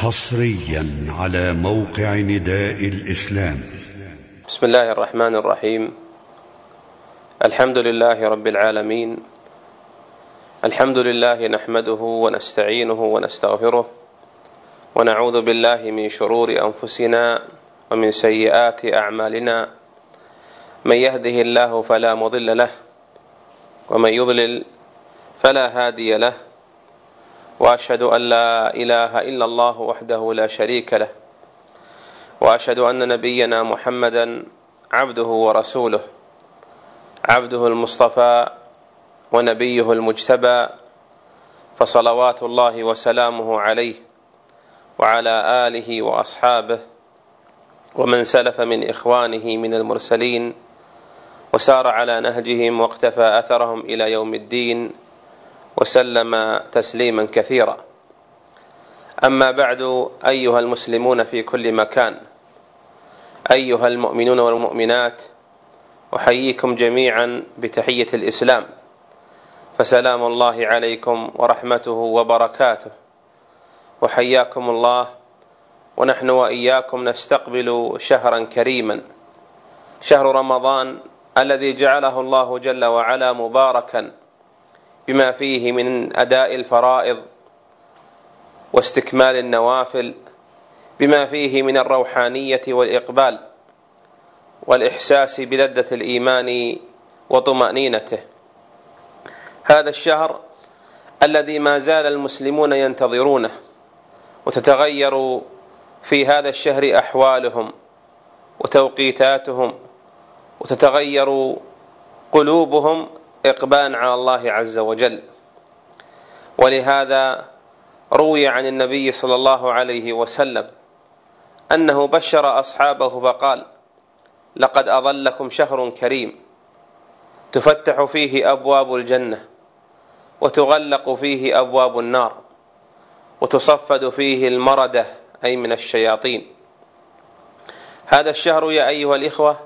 حصريا على موقع نداء الإسلام. بسم الله الرحمن الرحيم. الحمد لله رب العالمين. الحمد لله نحمده ونستعينه ونستغفره ونعوذ بالله من شرور أنفسنا ومن سيئات أعمالنا. من يهده الله فلا مضل له ومن يضلل فلا هادي له. وأشهد أن لا إله إلا الله وحده لا شريك له. وأشهد أن نبينا محمدا عبده ورسوله. عبده المصطفى ونبيه المجتبى. فصلوات الله وسلامه عليه وعلى آله وأصحابه. ومن سلف من إخوانه من المرسلين وسار على نهجهم واقتفى أثرهم إلى يوم الدين. وسلم تسليما كثيرا. أما بعد أيها المسلمون في كل مكان أيها المؤمنون والمؤمنات أحييكم جميعا بتحية الإسلام. فسلام الله عليكم ورحمته وبركاته. وحياكم الله ونحن وإياكم نستقبل شهرا كريما. شهر رمضان الذي جعله الله جل وعلا مباركا. بما فيه من أداء الفرائض واستكمال النوافل بما فيه من الروحانية والإقبال والإحساس بلذة الإيمان وطمأنينته. هذا الشهر الذي ما زال المسلمون ينتظرونه وتتغير في هذا الشهر أحوالهم وتوقيتاتهم وتتغير قلوبهم اقبالا على الله عز وجل. ولهذا روي عن النبي صلى الله عليه وسلم أنه بشر أصحابه فقال لقد أظلكم شهر كريم. تفتح فيه أبواب الجنة وتغلق فيه أبواب النار وتصفد فيه المردة أي من الشياطين. هذا الشهر يا أيها الإخوة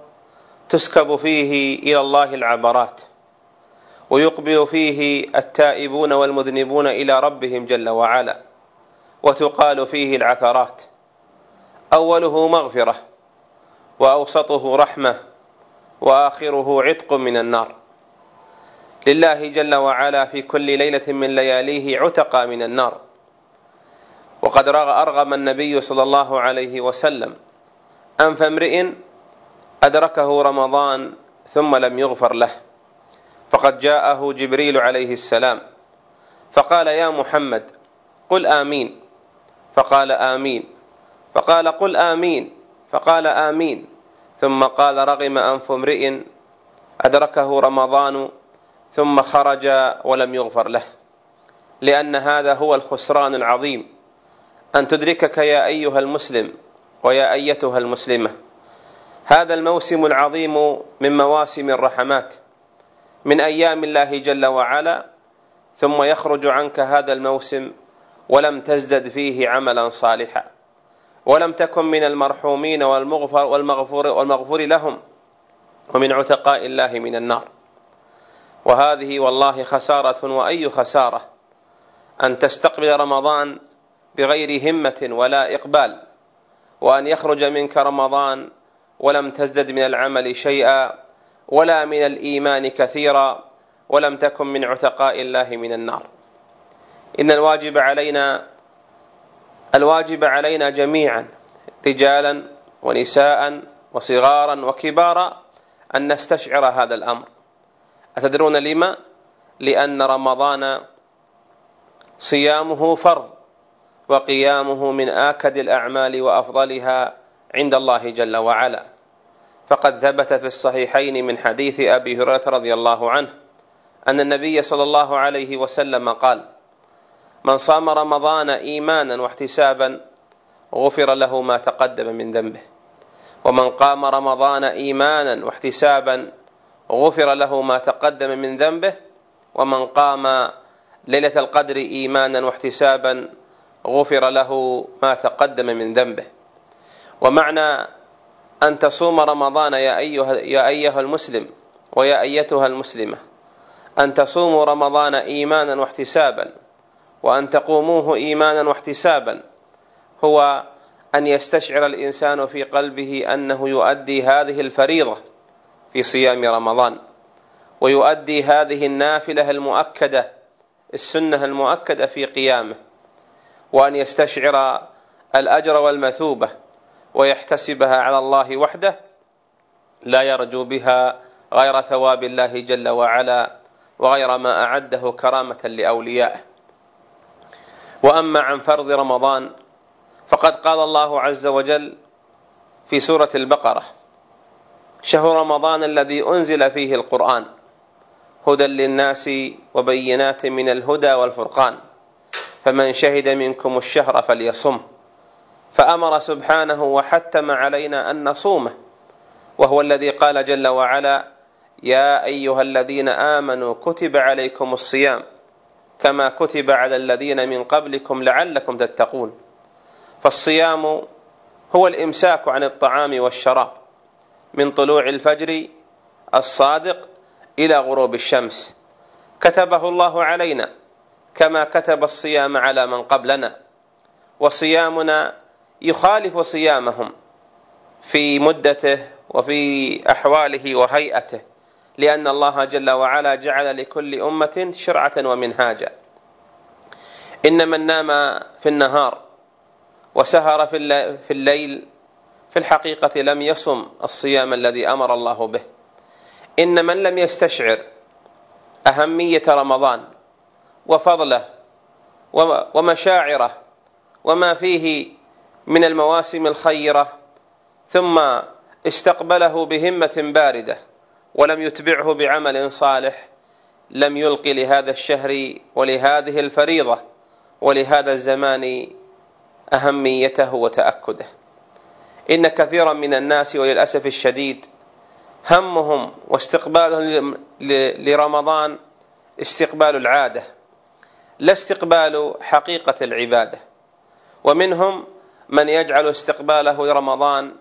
تسكب فيه إلى الله العبرات. ويقبل فيه التائبون والمذنبون إلى ربهم جل وعلا وتقال فيه العثرات. أوله مغفرة وأوسطه رحمة وآخره عتق من النار. لله جل وعلا في كل ليلة من لياليه عتق من النار. وقد أرغم النبي صلى الله عليه وسلم أنف امرئ أدركه رمضان ثم لم يغفر له. فقد جاءه جبريل عليه السلام فقال يا محمد قل آمين. فقال آمين. فقال قل آمين. فقال آمين. ثم قال رغم أنف امرئ أدركه رمضان ثم خرج ولم يغفر له لأن هذا هو الخسران العظيم. أن تدركك يا أيها المسلم ويا أيتها المسلمة هذا الموسم العظيم من مواسم الرحمات. من أيام الله جل وعلا ثم يخرج عنك هذا الموسم ولم تزدد فيه عملا صالحا ولم تكن من المرحومين والمغفر والمغفور والمغفور لهم ومن عتقاء الله من النار. وهذه والله خسارة وأي خسارة أن تستقبل رمضان بغير همة ولا إقبال وأن يخرج منك رمضان ولم تزدد من العمل شيئا ولا من الإيمان كثيرا ولم تكن من عتقاء الله من النار. إن الواجب علينا الواجب علينا جميعا رجالا ونساء وصغارا وكبارا أن نستشعر هذا الأمر. أتدرون لما؟ لأن رمضان صيامه فرض وقيامه من آكد الأعمال وأفضلها عند الله جل وعلا. فقد ثبت في الصحيحين من حديث أبي هريرة رضي الله عنه أن النبي صلى الله عليه وسلم قال من صام رمضان إيمانا واحتسابا غفر له ما تقدم من ذنبه. ومن قام رمضان إيمانا واحتسابا غفر له ما تقدم من ذنبه. ومن قام ليلة القدر إيمانا واحتسابا غفر له ما تقدم من ذنبه. ومعنى أن تصوم رمضان يا أيها يا أيها المسلم ويا أيتها المسلمة. أن تصوموا رمضان إيمانا واحتسابا. وأن تقوموه إيمانا واحتسابا. هو أن يستشعر الإنسان في قلبه أنه يؤدي هذه الفريضة في صيام رمضان. ويؤدي هذه النافلة المؤكدة السنة المؤكدة في قيامه. وأن يستشعر الأجر والمثوبة. ويحتسبها على الله وحده لا يرجو بها غير ثواب الله جل وعلا وغير ما أعده كرامة لأوليائه. وأما عن فرض رمضان فقد قال الله عز وجل في سورة البقرة شهر رمضان الذي أنزل فيه القرآن هدى للناس وبينات من الهدى والفرقان فمن شهد منكم الشهر فليصمه فأمر سبحانه وحتم علينا أن نصومه. وهو الذي قال جل وعلا يا أيها الذين آمنوا كتب عليكم الصيام كما كتب على الذين من قبلكم لعلكم تتقون. فالصيام هو الإمساك عن الطعام والشراب من طلوع الفجر الصادق إلى غروب الشمس. كتبه الله علينا كما كتب الصيام على من قبلنا. وصيامنا يخالف صيامهم في مدته وفي أحواله وهيئته لأن الله جل وعلا جعل لكل أمة شرعة ومنهاجا. ان من نام في النهار وسهر في الليل في الحقيقة لم يصم الصيام الذي أمر الله به. إن من لم يستشعر أهمية رمضان وفضله ومشاعره وما فيه من المواسم الخيرة ثم استقبله بهمة باردة ولم يتبعه بعمل صالح لم يلق لهذا الشهر ولهذه الفريضة ولهذا الزمان أهميته وتأكده. إن كثيرا من الناس وللأسف الشديد همهم واستقبالهم لرمضان استقبال العادة لا استقبال حقيقة العبادة ومنهم من يجعل استقباله لرمضان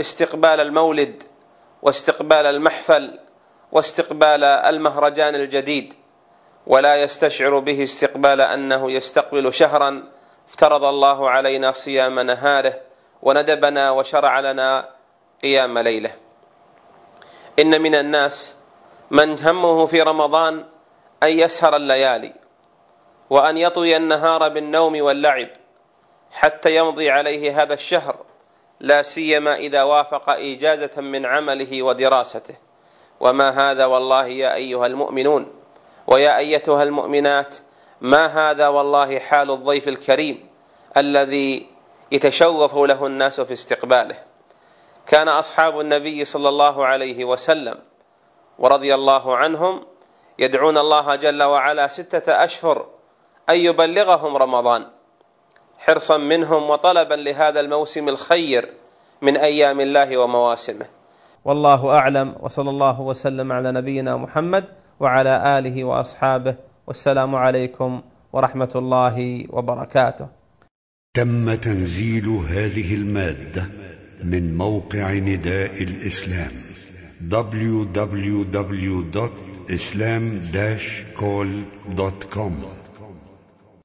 استقبال المولد واستقبال المحفل واستقبال المهرجان الجديد ولا يستشعر به استقبال أنه يستقبل شهرا افترض الله علينا صيام نهاره وندبنا وشرع لنا قيام ليله. إن من الناس من همه في رمضان أن يسهر الليالي وأن يطوي النهار بالنوم واللعب حتى يمضي عليه هذا الشهر لا سيما إذا وافق اجازه من عمله ودراسته. وما هذا والله يا أيها المؤمنون. ويا أيتها المؤمنات ما هذا والله حال الضيف الكريم الذي يتشوف له الناس في استقباله. كان أصحاب النبي صلى الله عليه وسلم ورضي الله عنهم يدعون الله جل وعلا ستة أشهر أن يبلغهم رمضان. حرصا منهم وطلبا لهذا الموسم الخير من أيام الله ومواسمه. والله أعلم وصلى الله وسلم على نبينا محمد وعلى آله وأصحابه. والسلام عليكم ورحمة الله وبركاته. تم تنزيل هذه المادة من موقع نداء الإسلام www.islam-call.com